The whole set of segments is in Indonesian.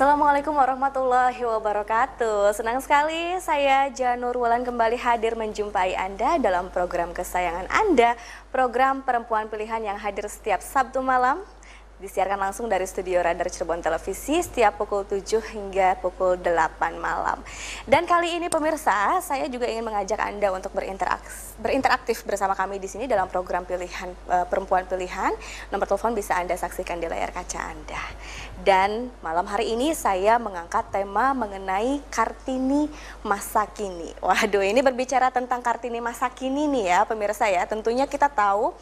Assalamualaikum warahmatullahi wabarakatuh. Senang sekali saya Janur Wulan kembali hadir menjumpai Anda dalam program kesayangan Anda, program Perempuan Pilihan yang hadir setiap Sabtu malam disiarkan langsung dari studio Radar Cirebon Televisi setiap pukul 7 hingga pukul 8 malam. Dan kali ini pemirsa, saya juga ingin mengajak Anda untuk berinteraktif, berinteraktif bersama kami di sini dalam program pilihan uh, perempuan pilihan. Nomor telepon bisa Anda saksikan di layar kaca Anda. Dan malam hari ini saya mengangkat tema mengenai Kartini masa kini. Waduh, ini berbicara tentang Kartini masa kini nih ya pemirsa ya. Tentunya kita tahu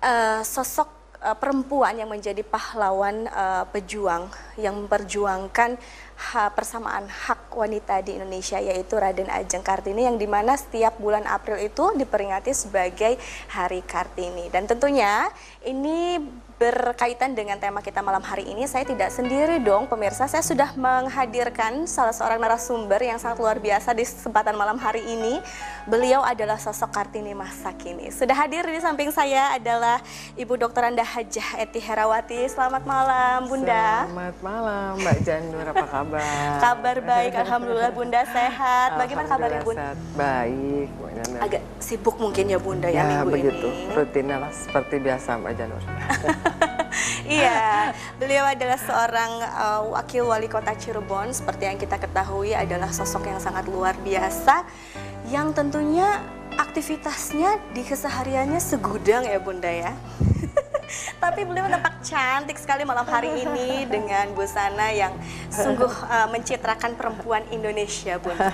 uh, sosok uh, perempuan yang menjadi pahlawan uh, pejuang yang memperjuangkan ha, persamaan hak wanita di Indonesia yaitu Raden Ajeng Kartini yang di mana setiap bulan April itu diperingati sebagai Hari Kartini dan tentunya ini berkaitan dengan tema kita malam hari ini, saya tidak sendiri dong pemirsa, saya sudah menghadirkan salah seorang narasumber yang sangat luar biasa di kesempatan malam hari ini. Beliau adalah sosok Kartini masa kini. Sudah hadir di samping saya adalah Ibu Dr. Anda Hajah Eti Herawati. Selamat malam Bunda. Selamat malam Mbak Janur, apa kabar? kabar baik, Alhamdulillah Bunda sehat. Bagaimana kabarnya Bunda? Sehat. Baik. Agak sibuk mungkin ya Bunda ya, ya minggu begitu. ini. Rutinnya lah seperti biasa Mbak Janur. iya, beliau adalah seorang uh, wakil wali kota Cirebon. Seperti yang kita ketahui adalah sosok yang sangat luar biasa, yang tentunya aktivitasnya di kesehariannya segudang ya Bunda ya. Tapi beliau nampak cantik sekali malam hari ini dengan busana yang sungguh uh, mencitrakan perempuan Indonesia, Bunda.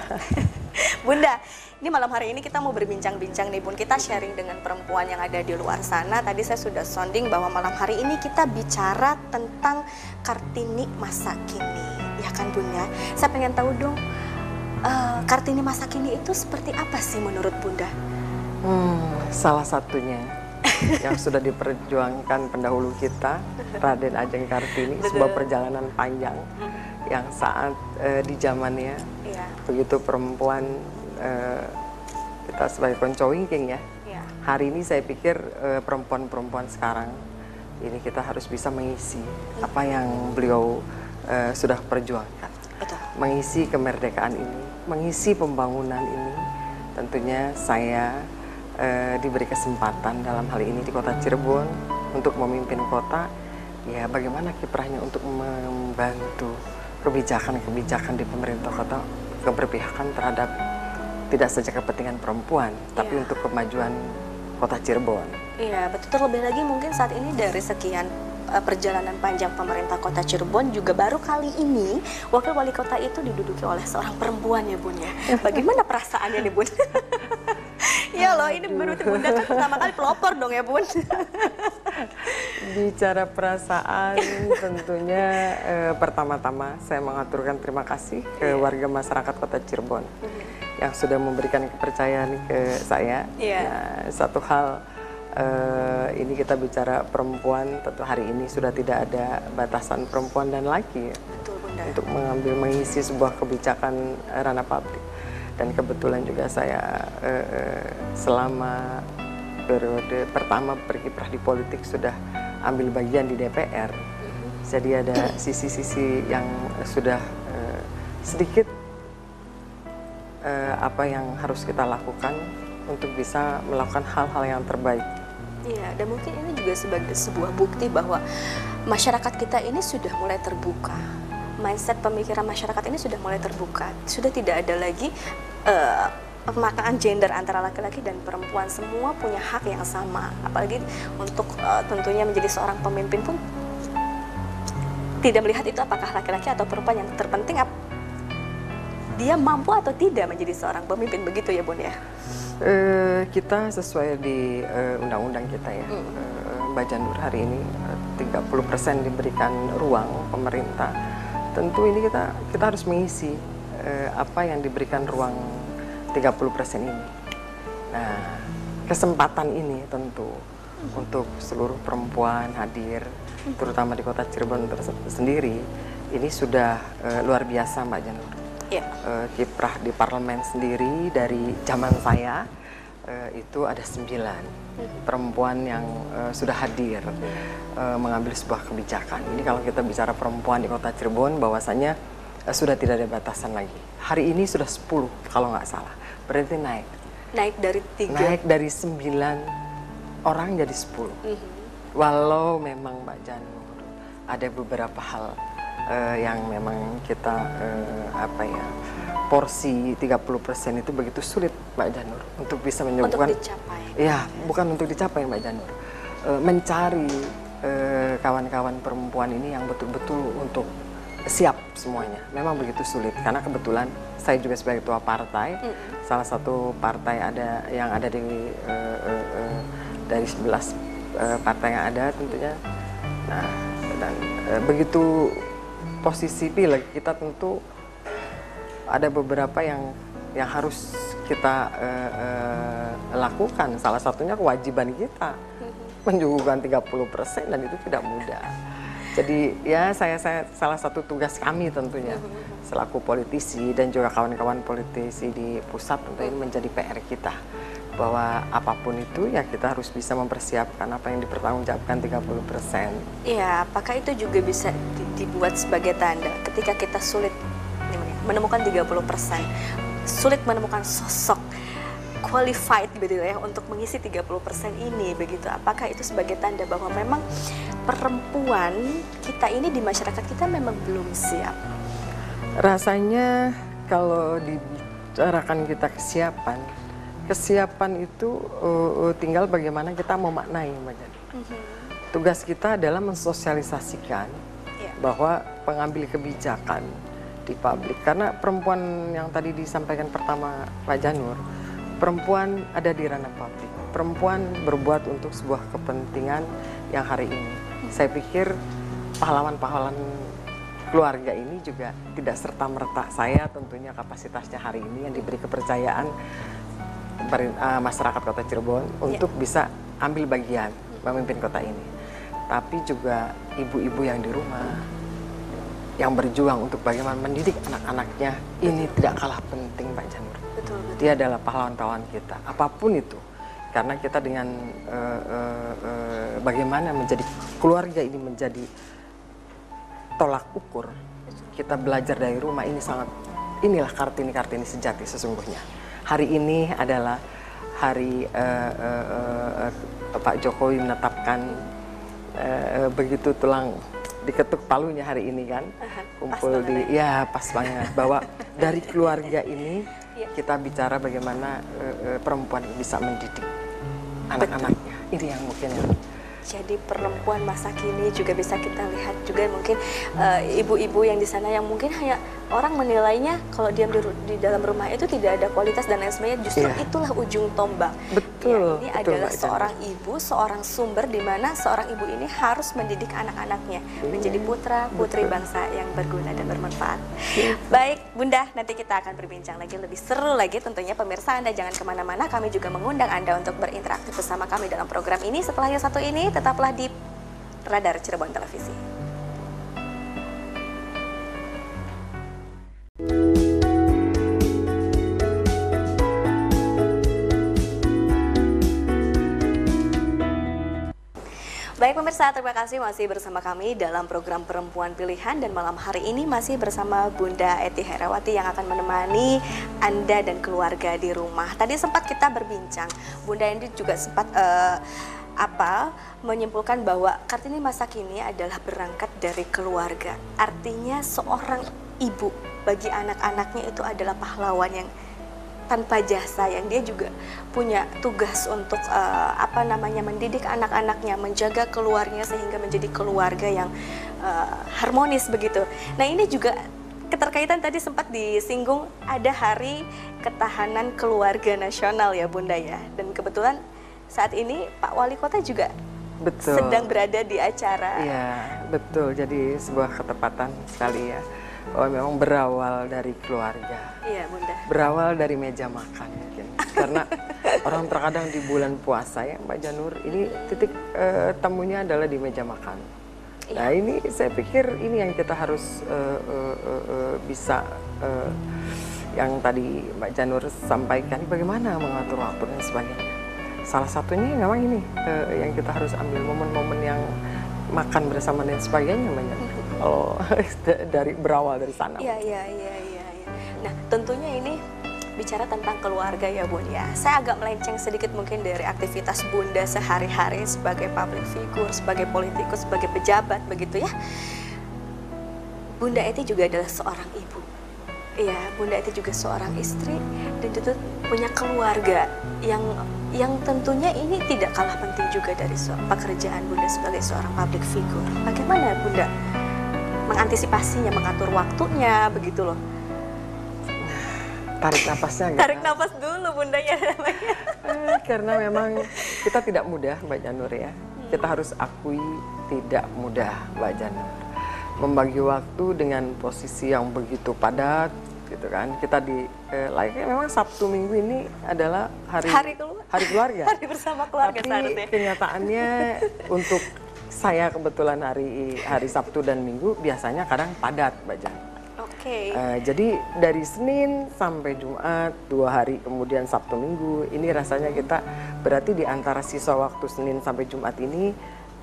Bunda, ini malam hari ini kita mau berbincang-bincang nih Bun. Kita sharing dengan perempuan yang ada di luar sana. Tadi saya sudah sounding bahwa malam hari ini kita bicara tentang Kartini masa kini. Ya kan Bunda? Saya pengen tahu dong, uh, Kartini masa kini itu seperti apa sih menurut Bunda? Hmm, salah satunya yang sudah diperjuangkan pendahulu kita, Raden Ajeng Kartini, Betul. sebuah perjalanan panjang yang saat uh, di zamannya ya. begitu perempuan uh, kita sebagai konco wingking ya. ya. Hari ini saya pikir perempuan perempuan-perempuan sekarang ini kita harus bisa mengisi hmm. apa yang beliau uh, sudah perjuangkan. Betul. Mengisi kemerdekaan ini, mengisi pembangunan ini. Tentunya saya uh, diberi kesempatan dalam hal ini di kota Cirebon untuk memimpin kota. Ya, bagaimana kiprahnya untuk membantu kebijakan-kebijakan di pemerintah kota keberpihakan terhadap tidak saja kepentingan perempuan, iya. tapi untuk kemajuan kota Cirebon. Iya, betul. Terlebih lagi mungkin saat ini dari sekian perjalanan panjang pemerintah kota Cirebon juga baru kali ini wakil wali kota itu diduduki oleh seorang perempuan ya bun ya. Bagaimana perasaannya nih bun? Iya loh, ini menurut bunda kan pertama kali pelopor dong ya bun. Bicara perasaan tentunya eh, pertama-tama saya mengaturkan terima kasih ke iya. warga masyarakat kota Cirebon. Mhm yang sudah memberikan kepercayaan ke saya. Yeah. Nah, satu hal uh, ini kita bicara perempuan, tentu hari ini sudah tidak ada batasan perempuan dan laki Betul, Bunda. untuk mengambil mengisi sebuah kebijakan ranah publik. Dan kebetulan juga saya uh, selama periode pertama berkiprah di politik sudah ambil bagian di DPR. Jadi ada sisi-sisi yang sudah uh, sedikit apa yang harus kita lakukan untuk bisa melakukan hal-hal yang terbaik. Iya, dan mungkin ini juga sebagai sebuah bukti bahwa masyarakat kita ini sudah mulai terbuka. Mindset pemikiran masyarakat ini sudah mulai terbuka. Sudah tidak ada lagi uh, pemaknaan gender antara laki-laki dan perempuan. Semua punya hak yang sama. Apalagi untuk uh, tentunya menjadi seorang pemimpin pun tidak melihat itu apakah laki-laki atau perempuan yang terpenting dia mampu atau tidak menjadi seorang pemimpin begitu ya Bun ya? Uh, kita sesuai di uh, undang-undang kita ya, mm. uh, Mbak Janur hari ini uh, 30% diberikan ruang pemerintah. Tentu ini kita kita harus mengisi uh, apa yang diberikan ruang 30% ini. Nah, kesempatan ini tentu mm. untuk seluruh perempuan hadir, mm. terutama di kota Cirebon sendiri, ini sudah uh, luar biasa Mbak Janur yeah. Iya. uh, kiprah di parlemen sendiri dari zaman saya uh, itu ada sembilan perempuan yang uh, sudah hadir uh, mengambil sebuah kebijakan. Ini kalau kita bicara perempuan di kota Cirebon, bahwasanya uh, sudah tidak ada batasan lagi. Hari ini sudah 10 kalau nggak salah, berarti naik. Naik dari tiga. Naik dari sembilan orang jadi 10 mm -hmm. Walau memang Mbak Janur ada beberapa hal uh, yang memang kita uh, apa ya porsi 30% itu begitu sulit Mbak Janur untuk bisa menyembuhkan. Untuk dicapai. Ya, bukan untuk dicapai Mbak Janur. E, mencari kawan-kawan e, perempuan ini yang betul-betul untuk siap semuanya. Memang begitu sulit karena kebetulan saya juga sebagai ketua partai, mm. salah satu partai ada yang ada di e, e, e, dari 11 e, partai yang ada tentunya. Nah, dan e, begitu posisi pilih kita tentu ada beberapa yang yang harus kita uh, uh, lakukan. Salah satunya kewajiban kita mm-hmm. menyuguhkan 30% dan itu tidak mudah. Jadi ya saya saya salah satu tugas kami tentunya mm-hmm. selaku politisi dan juga kawan-kawan politisi di pusat tentu ini menjadi PR kita bahwa apa pun itu ya kita harus bisa mempersiapkan apa yang dipertanggungjawabkan 30%. Iya, apakah itu juga bisa dibuat sebagai tanda ketika kita sulit menemukan 30%. Sulit menemukan sosok qualified gitu ya untuk mengisi 30% ini begitu. Apakah itu sebagai tanda bahwa memang perempuan kita ini di masyarakat kita memang belum siap? Rasanya kalau dibicarakan kita kesiapan, kesiapan itu uh, tinggal bagaimana kita memaknai, Mbak Jadi. Mm -hmm. Tugas kita adalah mensosialisasikan yeah. bahwa pengambil kebijakan di publik karena perempuan yang tadi disampaikan pertama Pak Janur perempuan ada di ranah publik perempuan berbuat untuk sebuah kepentingan yang hari ini saya pikir pahlawan-pahlawan keluarga ini juga tidak serta merta saya tentunya kapasitasnya hari ini yang diberi kepercayaan uh, masyarakat kota Cirebon ya. untuk bisa ambil bagian memimpin kota ini tapi juga ibu-ibu yang di rumah yang berjuang untuk bagaimana mendidik anak-anaknya ini tidak kalah penting Pak Janur. Betul, betul. Dia adalah pahlawan-pahlawan kita, apa pun itu. Karena kita dengan uh, uh, uh, bagaimana menjadi keluarga ini menjadi tolak ukur. Kita belajar dari rumah ini sangat inilah kartini-kartini sejati sesungguhnya. Hari ini adalah hari uh, uh, uh, Pak Jokowi menetapkan uh, begitu tulang diketuk palunya hari ini kan. Kumpul di ya. pas banget. Bahwa dari keluarga ini iya. kita bicara bagaimana uh, perempuan bisa mendidik anak-anaknya. Ini yang mungkin yang jadi perempuan masa kini juga bisa kita lihat juga mungkin eh, ibu-ibu uh, yang di sana yang mungkin hanya orang menilainya kalau diam di, di dalam rumah itu tidak ada kualitas dan lain sebagainya justru yeah. itulah ujung tombak. Betul. Ya, ini betul, adalah seorang ibu, seorang sumber di mana seorang ibu ini harus mendidik anak-anaknya yeah. menjadi putra putri betul. bangsa yang berguna dan bermanfaat. Yeah. Baik, Bunda, nanti kita akan berbincang lagi lebih seru lagi tentunya pemirsa Anda jangan ke mana-mana. Kami juga mengundang Anda untuk berinteraksi bersama kami dalam program ini. Setelah yang satu ini tetaplah di Radar Cirebon Televisi. Baik pemirsa, terima kasih masih bersama kami dalam program Perempuan Pilihan dan malam hari ini masih bersama Bunda Eti Herawati yang akan menemani Anda dan keluarga di rumah. Tadi sempat kita berbincang, Bunda Endi juga sempat uh, apa menyimpulkan bahwa Kartini masa kini adalah berangkat dari keluarga. Artinya seorang ibu bagi anak-anaknya itu adalah pahlawan yang tanpa jasa yang dia juga punya tugas untuk uh, apa namanya mendidik anak-anaknya, menjaga keluarnya sehingga menjadi keluarga yang uh, harmonis begitu. Nah ini juga keterkaitan tadi sempat disinggung ada Hari Ketahanan Keluarga Nasional ya Bunda ya, dan kebetulan saat ini Pak Wali Kota juga betul. sedang berada di acara. Iya betul, jadi sebuah ketepatan sekali ya oh memang berawal dari keluarga. Iya, Bunda. Berawal dari meja makan mungkin. Karena orang terkadang di bulan puasa ya Mbak Janur, ini titik uh, temunya adalah di meja makan. Iya. Nah ini saya pikir ini yang kita harus uh, uh, uh, uh, bisa uh, yang tadi Mbak Janur sampaikan bagaimana mengatur waktu dan sebagainya. Salah satunya memang ini uh, yang kita harus ambil momen-momen yang makan bersama dan sebagainya banyak. Kalau dari berawal dari sana. Iya iya iya iya. Ya. Nah tentunya ini bicara tentang keluarga ya Bun ya. Saya agak melenceng sedikit mungkin dari aktivitas Bunda sehari-hari sebagai public figure, sebagai politikus, sebagai pejabat begitu ya. Bunda Eti juga adalah seorang ibu. Iya, Bunda Eti juga seorang istri dan juga punya keluarga yang yang tentunya ini tidak kalah penting juga dari pekerjaan Bunda sebagai seorang public figure. Bagaimana Bunda mengantisipasinya, mengatur waktunya begitu loh? tarik napasnya gitu. Tarik napas dulu bundanya namanya. Eh, karena memang kita tidak mudah Mbak Janur ya. Kita harus akui tidak mudah Mbak Janur. Membagi waktu dengan posisi yang begitu padat gitu kan. Kita di eh, layaknya memang Sabtu Minggu ini adalah hari hari, keluar, hari keluarga. hari bersama keluarga Tapi seharusnya. kenyataannya untuk saya kebetulan hari hari Sabtu dan Minggu biasanya kadang padat Mbak Janur Okay. Uh, eh, jadi dari Senin sampai Jumat dua hari kemudian Sabtu Minggu ini rasanya kita berarti di antara sisa waktu Senin sampai Jumat ini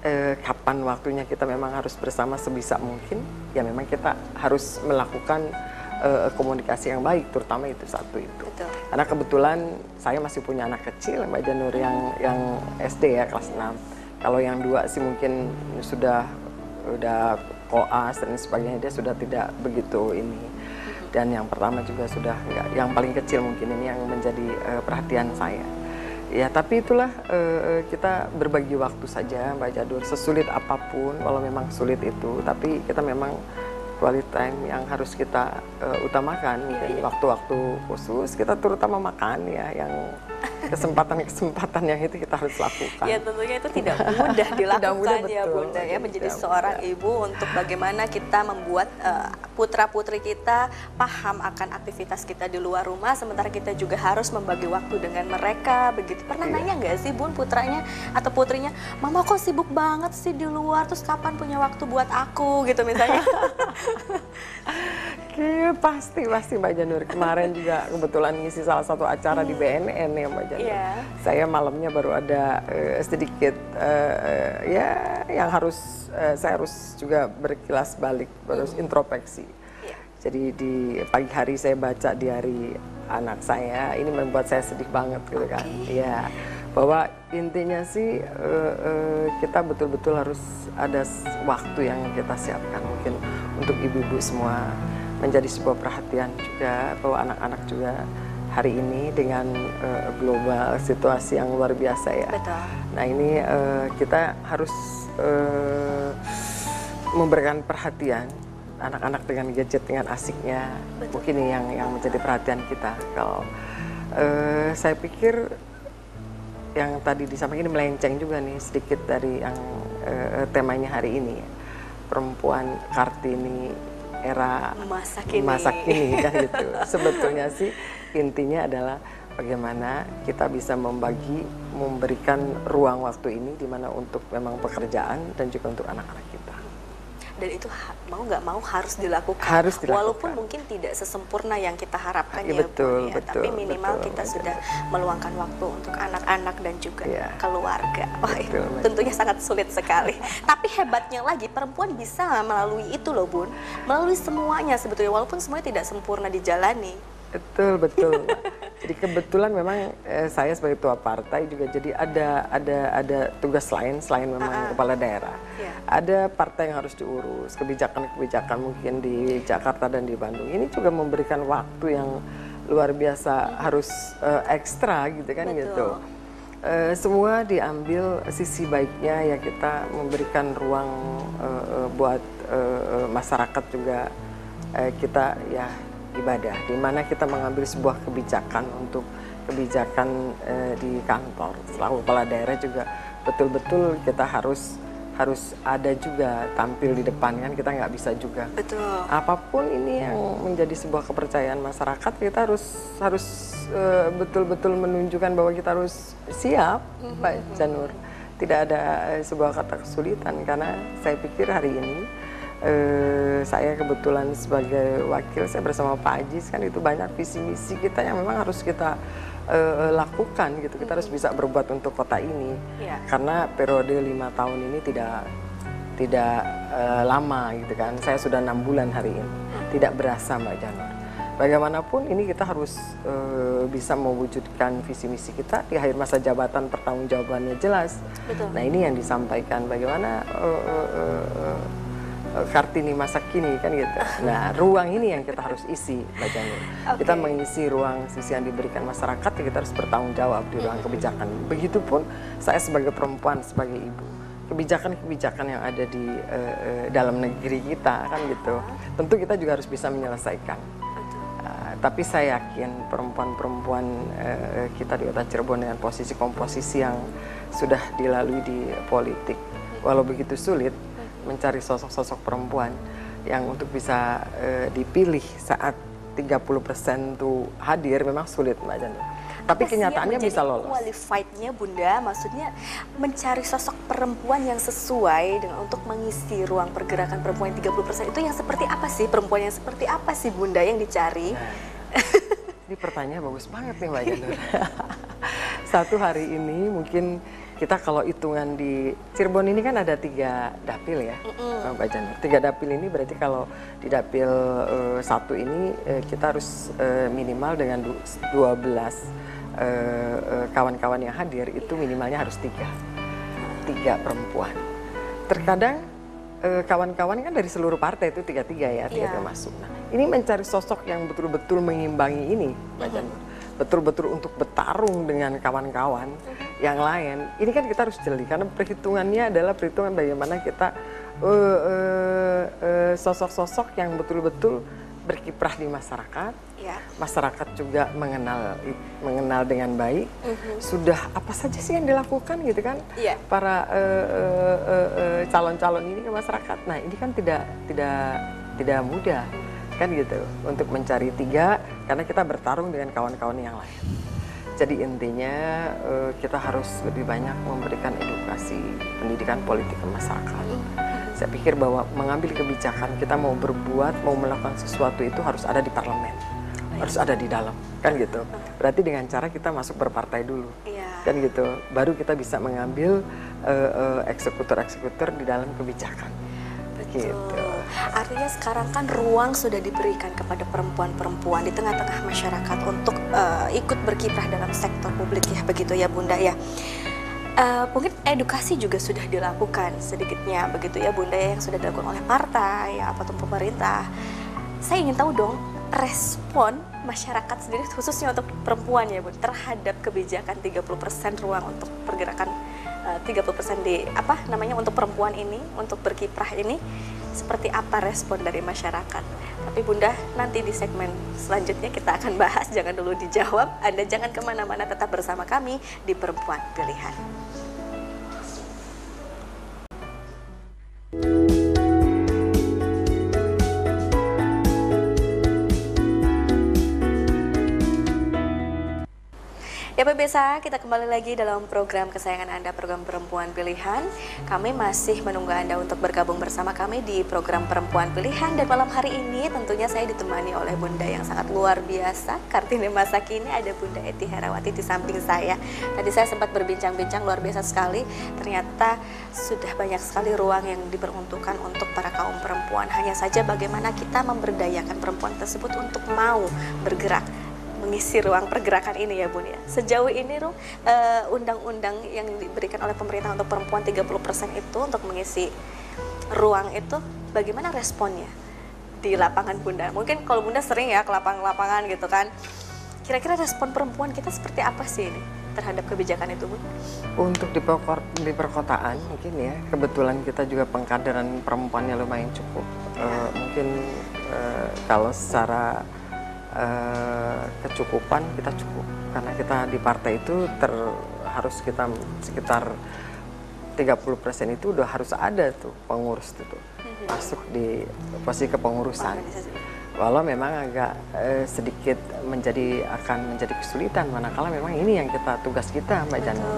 uh, kapan waktunya kita memang harus bersama sebisa mungkin ya memang kita harus melakukan uh, komunikasi yang baik terutama itu satu itu. Betul. karena kebetulan saya masih punya anak kecil Mbak Janur yang yang SD ya kelas 6 kalau yang dua sih mungkin sudah udah koas dan sebagainya dia sudah tidak begitu ini. Dan yang pertama juga sudah enggak yang paling kecil mungkin ini yang menjadi uh, perhatian saya. Ya tapi itulah uh, kita berbagi waktu saja Mbak Jadur sesulit apa pun kalau memang sulit itu. Tapi kita memang quality time yang harus kita uh, utamakan mungkin waktu-waktu khusus kita terutama makan ya yang kesempatan-kesempatan yang itu kita harus lakukan. Ya tentunya itu tidak mudah dilakukan tidak mudah, ya Bunda ya menjadi tidak seorang mudah. ibu untuk bagaimana kita membuat uh, putra-putri kita paham akan aktivitas kita di luar rumah sementara kita juga harus membagi waktu dengan mereka begitu. Pernah iya. nanya nggak sih Bun putranya atau putrinya, "Mama kok sibuk banget sih di luar terus kapan punya waktu buat aku?" gitu misalnya. Iya pasti pasti Mbak Janur kemarin juga kebetulan ngisi salah satu acara hmm. di BNN ya Mbak Janur. Yeah. Saya malamnya baru ada uh, sedikit uh, ya yang harus uh, saya harus juga berkilas balik, harus hmm. introspeksi. Yeah. Jadi di pagi hari saya baca di hari anak saya, ini membuat saya sedih banget gitu okay. kan. Ya bahwa intinya sih uh, uh, kita betul-betul harus ada waktu yang kita siapkan mungkin untuk ibu-ibu semua menjadi sebuah perhatian juga bahwa anak-anak juga hari ini dengan uh, global situasi yang luar biasa ya. Betul. Nah ini uh, kita harus uh, memberikan perhatian anak-anak dengan gadget dengan asiknya Betul. mungkin ini yang yang menjadi perhatian kita. Kalau uh, saya pikir yang tadi disampaikan ini melenceng juga nih sedikit dari yang uh, temanya hari ini ya. perempuan kartini era masa kini, masa kini kan gitu. Sebetulnya sih intinya adalah bagaimana kita bisa membagi, memberikan ruang waktu ini di mana untuk memang pekerjaan dan juga untuk anak-anak kita dan itu mau nggak mau harus dilakukan. Harus dilakukan. Walaupun mungkin tidak sesempurna yang kita harapkan ya, ya betul, ya, betul, tapi minimal betul, kita betul. sudah meluangkan waktu untuk anak-anak dan juga ya. keluarga. Wah, betul, betul. tentunya sangat sulit sekali. tapi hebatnya lagi perempuan bisa melalui itu loh, Bun. Melalui semuanya sebetulnya walaupun semuanya tidak sempurna dijalani. Betul, betul. jadi kebetulan memang eh, saya sebagai ketua partai juga jadi ada ada ada tugas lain selain memang uh -uh. kepala daerah. Yeah. Ada partai yang harus diurus, kebijakan-kebijakan mungkin di Jakarta dan di Bandung. Ini juga memberikan waktu yang luar biasa hmm. harus uh, ekstra gitu kan betul. gitu. Uh, semua diambil sisi baiknya ya kita memberikan ruang uh, buat uh, masyarakat juga uh, kita ya ibadah, di mana kita mengambil sebuah kebijakan untuk kebijakan eh, di kantor. Selalu kepala daerah juga betul-betul kita harus harus ada juga tampil di depan kan kita nggak bisa juga. Betul. Apa pun ini yang menjadi sebuah kepercayaan masyarakat kita harus harus eh, betul-betul uh, menunjukkan bahwa kita harus siap, mm -hmm. Pak Janur. Tidak ada uh, sebuah kata kesulitan karena saya pikir hari ini eh, saya kebetulan sebagai wakil saya bersama Pak Ajis kan itu banyak visi misi kita yang memang harus kita eh, lakukan gitu. Kita harus bisa berbuat untuk kota ini. Iya. karena periode lima tahun ini tidak tidak eh, lama gitu kan. Saya sudah enam bulan hari ini. Tidak berasa Mbak Janur bagaimanapun ini kita harus eh, bisa mewujudkan visi misi kita di akhir masa jabatan pertanggungjawabannya jelas. Betul. nah ini yang disampaikan. Bagaimana eh, eh, Kartini masa kini kan gitu. Nah ruang ini yang kita harus isi, Mbak Janur. Kita mengisi ruang sisi yang diberikan masyarakat, ya kita harus bertanggung jawab di ruang kebijakan. Begitupun saya sebagai perempuan, sebagai ibu, kebijakan-kebijakan yang ada di eh, eh, dalam negeri kita kan gitu. Tentu kita juga harus bisa menyelesaikan. Uh, tapi saya yakin perempuan-perempuan uh, kita di kota Cirebon dengan posisi komposisi yang sudah dilalui di politik, walau begitu sulit mencari sosok-sosok perempuan yang untuk bisa uh, dipilih saat 30% tuh hadir memang sulit Mbak Jani. Tapi Apa kenyataannya bisa lolos. Qualified-nya Bunda, maksudnya mencari sosok perempuan yang sesuai dengan untuk mengisi ruang pergerakan perempuan yang 30% itu yang seperti apa sih? Perempuan yang seperti apa sih Bunda yang dicari? Nah, ini pertanyaan bagus banget nih Mbak Janur. Satu hari ini mungkin kita kalau hitungan di Cirebon ini kan ada tiga dapil ya, Mbak Janur. Tiga dapil ini berarti kalau di dapil eh, satu ini eh, kita harus eh, minimal dengan du- 12 eh, eh, kawan-kawan yang hadir itu minimalnya harus tiga, tiga perempuan. Terkadang eh, kawan-kawan kan dari seluruh partai itu tiga-tiga ya, tiga Iya. termasuk. Nah, ini mencari sosok yang betul-betul mengimbangi ini, Mbak Janur. Betul-betul untuk bertarung dengan kawan-kawan yang lain. Ini kan kita harus jeli karena perhitungannya adalah perhitungan bagaimana kita eh, eh, eh, sosok-sosok yang betul-betul berkiprah di masyarakat. Ya. Masyarakat juga mengenal mengenal dengan baik. Sudah apa saja sih yang dilakukan gitu kan? Iya. Para eh, eh, eh, eh, calon-calon ini ke masyarakat. Nah ini kan tidak tidak tidak mudah kan gitu untuk mencari tiga karena kita bertarung dengan kawan-kawan yang lain. Jadi intinya eh, kita harus lebih banyak memberikan edukasi pendidikan politik ke masyarakat. Saya pikir bahwa mengambil kebijakan kita mau berbuat, mau melakukan sesuatu itu harus ada di parlemen, harus ada di dalam, kan gitu. Berarti dengan cara kita masuk berpartai dulu, Iya. kan gitu. Baru kita bisa mengambil eh, eh, eksekutor-eksekutor di dalam kebijakan. Betul. Gitu. Artinya sekarang kan ruang sudah diberikan kepada perempuan-perempuan di tengah-tengah masyarakat untuk eh, ikut berkiprah dalam sektor publik ya begitu ya Bunda ya. Eh, mungkin edukasi juga sudah dilakukan sedikitnya begitu ya Bunda ya, yang sudah dilakukan oleh partai ya, ataupun pemerintah. Saya ingin tahu dong respon masyarakat sendiri khususnya untuk perempuan ya Bu terhadap kebijakan 30% ruang untuk pergerakan eh, 30% di apa namanya untuk perempuan ini untuk berkiprah ini seperti apa respon dari masyarakat. Tapi Bunda nanti di segmen selanjutnya kita akan bahas jangan dulu dijawab. Anda jangan ke mana-mana tetap bersama kami di Perempuan Pilihan. Ya pemirsa, kita kembali lagi dalam program kesayangan Anda, program Perempuan Pilihan. Kami masih menunggu Anda untuk bergabung bersama kami di program Perempuan Pilihan. Dan malam hari ini tentunya saya ditemani oleh Bunda yang sangat luar biasa. Kartini masa kini ada Bunda Eti Herawati di samping saya. Tadi saya sempat berbincang-bincang luar biasa sekali. Ternyata sudah banyak sekali ruang yang diperuntukkan untuk para kaum perempuan. Hanya saja bagaimana kita memberdayakan perempuan tersebut untuk mau bergerak mengisi ruang pergerakan ini ya Bun ya. Sejauh ini Rum, eh, undang-undang yang diberikan oleh pemerintah untuk perempuan 30% itu untuk mengisi ruang itu bagaimana responnya di lapangan Bunda? Mungkin kalau Bunda sering ya ke lapangan-lapangan gitu kan. Kira-kira respon perempuan kita seperti apa sih ini terhadap kebijakan itu Bun? Untuk di, perko- di perkotaan mungkin ya, kebetulan kita juga pengkaderan perempuannya lumayan cukup. Eh, mungkin eh, kalau secara eh, kecukupan kita cukup. Karena kita di partai itu ter harus kita sekitar 30% itu udah harus ada tuh pengurus itu tuh. Masuk di posisi kepengurusan. Walau memang agak eh, sedikit menjadi akan menjadi kesulitan manakala memang ini yang kita tugas kita Mbak Janur.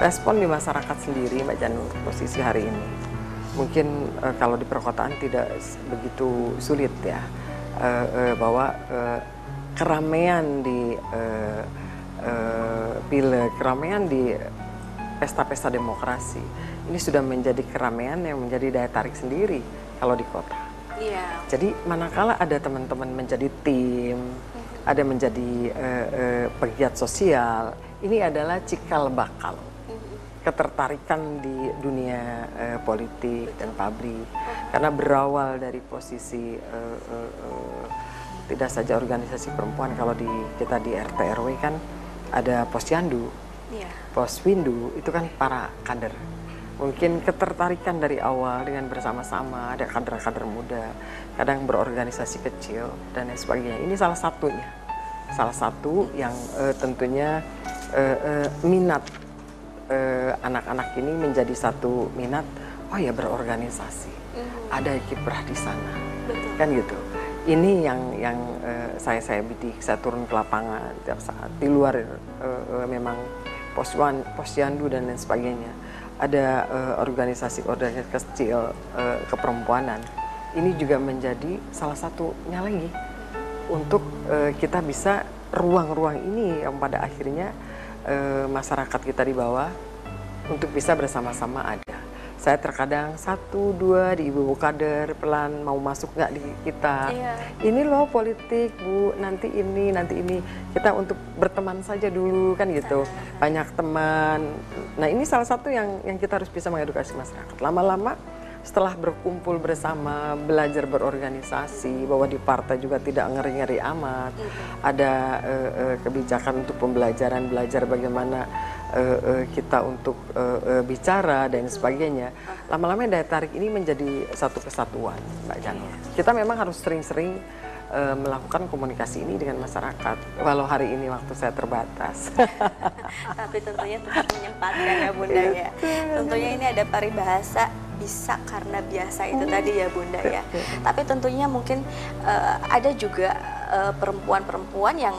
Respon di masyarakat sendiri Mbak Janur posisi hari ini. Mungkin uh, kalau di perkotaan tidak begitu sulit ya uh, uh, bahwa uh, keramaian di uh, uh, pileg, keramaian di pesta-pesta demokrasi ini sudah menjadi keramaian yang menjadi daya tarik sendiri kalau di kota. Iya. Jadi manakala ada teman-teman menjadi tim, hmm. ada menjadi uh, uh, pegiat sosial, ini adalah cikal bakal ketertarikan di dunia uh, politik dan pabrik karena berawal dari posisi uh, uh, uh, tidak saja organisasi perempuan kalau di kita di RT RW kan ada posyandu, yeah. poswindu itu kan para kader. Mungkin ketertarikan dari awal dengan bersama-sama ada kader-kader muda, kadang berorganisasi kecil dan lain sebagainya. Ini salah satunya, salah satu yang uh, tentunya uh, uh, minat Eh, anak-anak uh, ini menjadi satu minat oh ya berorganisasi. Mm. ada kiprah di sana. Betul. kan gitu. Ini yang yang uh, saya saya bidik saya turun ke lapangan tiap saat. Di luar uh, uh, memang poswan posyandu dan lain sebagainya. Ada uh, organisasi organisasi kecil uh, keperempuanan. Ini juga menjadi salah satunya lagi untuk uh, kita bisa ruang-ruang ini yang pada akhirnya e, masyarakat kita di bawah untuk bisa bersama-sama ada. Saya terkadang satu dua di ibu-ibu kader pelan mau masuk nggak di kita. Iya. Ini loh politik bu, nanti ini nanti ini kita untuk berteman saja dulu kan gitu. Banyak teman. Nah ini salah satu yang yang kita harus bisa mengedukasi masyarakat. Lama-lama setelah berkumpul bersama, belajar berorganisasi, bahwa di partai juga tidak ngeri-ngeri amat, mm -hmm. ada uh, uh, kebijakan untuk pembelajaran, belajar bagaimana uh, uh, kita untuk uh, uh, bicara dan sebagainya. Lama-lama daya tarik ini menjadi satu kesatuan, Mbak Janur. Kita memang harus sering-sering uh, melakukan komunikasi ini dengan masyarakat. Walau hari ini waktu saya terbatas. Tapi tentunya tetap menyempatkan ya Bunda ya. Tentunya ini ada paribahasa bisa karena biasa itu oh. tadi ya Bunda ya. Tapi tentunya mungkin uh, ada juga eh, perempuan-perempuan uh, yang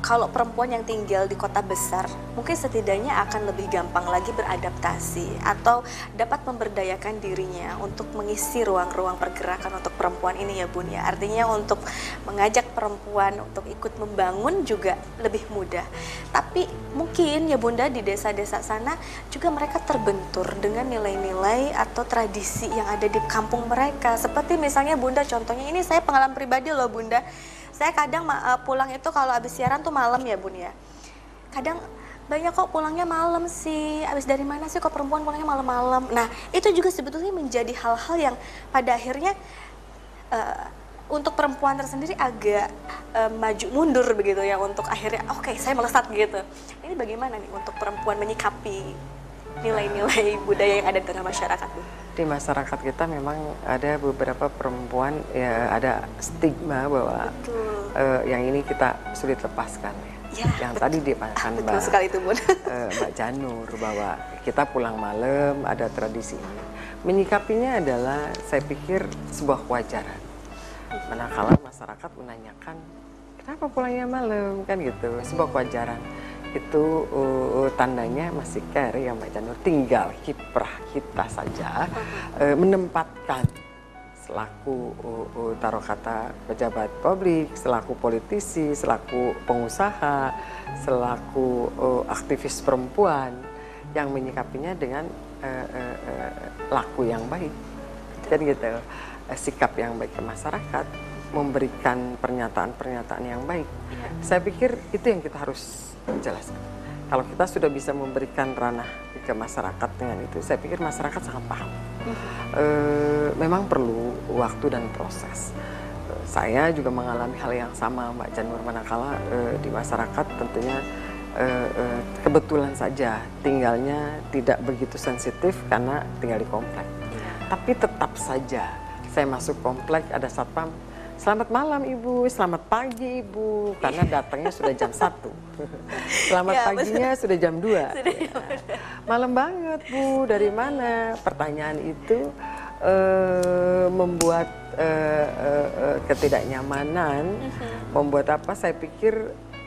kalau perempuan yang tinggal di kota besar mungkin setidaknya akan lebih gampang lagi beradaptasi atau dapat memberdayakan dirinya untuk mengisi ruang-ruang pergerakan untuk perempuan ini ya Bun ya. Artinya untuk mengajak perempuan untuk ikut membangun juga lebih mudah. Tapi mungkin ya Bunda di desa-desa sana juga mereka terbentur dengan nilai-nilai atau tradisi yang ada di kampung mereka. Seperti misalnya Bunda contohnya ini saya pengalaman pribadi loh Bunda saya kadang uh, pulang itu kalau habis siaran tuh malam ya bun ya. Kadang banyak kok pulangnya malam sih. Habis dari mana sih kok perempuan pulangnya malam-malam? Nah itu juga sebetulnya menjadi hal-hal yang pada akhirnya uh, untuk perempuan tersendiri agak uh, maju mundur begitu ya untuk akhirnya oke okay, saya melesat gitu. Ini bagaimana nih untuk perempuan menyikapi nilai-nilai budaya yang ada di tengah masyarakat Bu? Di masyarakat kita memang ada beberapa perempuan ya ada stigma bahwa uh, yang ini kita sulit lepaskan ya. Ya, yang betul. tadi dikatakan Mbak, sekali itu, Bun. uh, Mbak Janur bahwa kita pulang malam ada tradisi ini. Menyikapinya adalah saya pikir sebuah kewajaran. Manakala masyarakat menanyakan kenapa pulangnya malam kan gitu, sebuah kewajaran itu uh, tandanya masih care ya Mbak Janur. Tinggal kiprah kita saja uh, menempatkan selaku uh, uh, taruh kata pejabat publik, selaku politisi, selaku pengusaha, selaku uh, aktivis perempuan yang menyikapinya dengan uh, uh, uh, laku yang baik, kan gitu, uh, sikap yang baik ke masyarakat, memberikan pernyataan-pernyataan yang baik. Ya. Saya pikir itu yang kita harus jelaskan. Kalau kita sudah bisa memberikan ranah ke masyarakat dengan itu, saya pikir masyarakat sangat paham. E, memang perlu waktu dan proses. E, saya juga mengalami hal yang sama, Mbak Janur manakala e, di masyarakat tentunya e, e, kebetulan saja tinggalnya tidak begitu sensitif karena tinggal di komplek. Tapi tetap saja saya masuk komplek ada satpam Selamat malam Ibu, selamat pagi Ibu, karena datangnya sudah jam 1. Selamat ya, paginya betul. sudah jam 2. Sudah ya. Malam banget Bu, dari mana? Pertanyaan itu uh, membuat uh, uh, uh, ketidaknyamanan, uh mhm. -huh. membuat apa? Saya pikir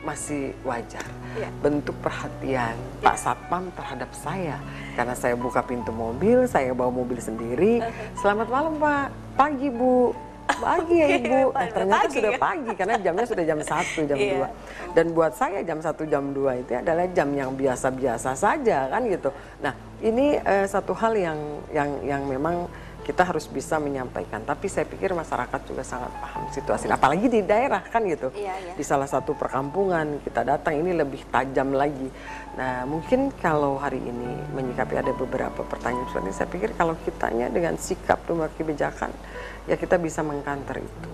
masih wajar. Iya. Bentuk perhatian Pak Satpam terhadap saya karena saya buka pintu mobil, saya bawa mobil sendiri. Selamat malam Pak, pagi Bu. Pagi ya Ibu. Pagi, Eh, ternyata pagi sudah ya. pagi karena jamnya sudah jam 1, jam Iya. 2. Dan buat saya jam 1, jam 2 itu adalah jam yang biasa-biasa saja kan gitu. Nah, ini eh, satu hal yang yang yang memang kita harus bisa menyampaikan. Tapi saya pikir masyarakat juga sangat paham situasi. Apalagi di daerah kan gitu. Iya, iya. Di salah satu perkampungan kita datang ini lebih tajam lagi. Nah, mungkin kalau hari ini menyikapi ada beberapa pertanyaan seperti ini, saya pikir kalau kitanya dengan sikap dan kebijakan, ya kita bisa mengkanter itu.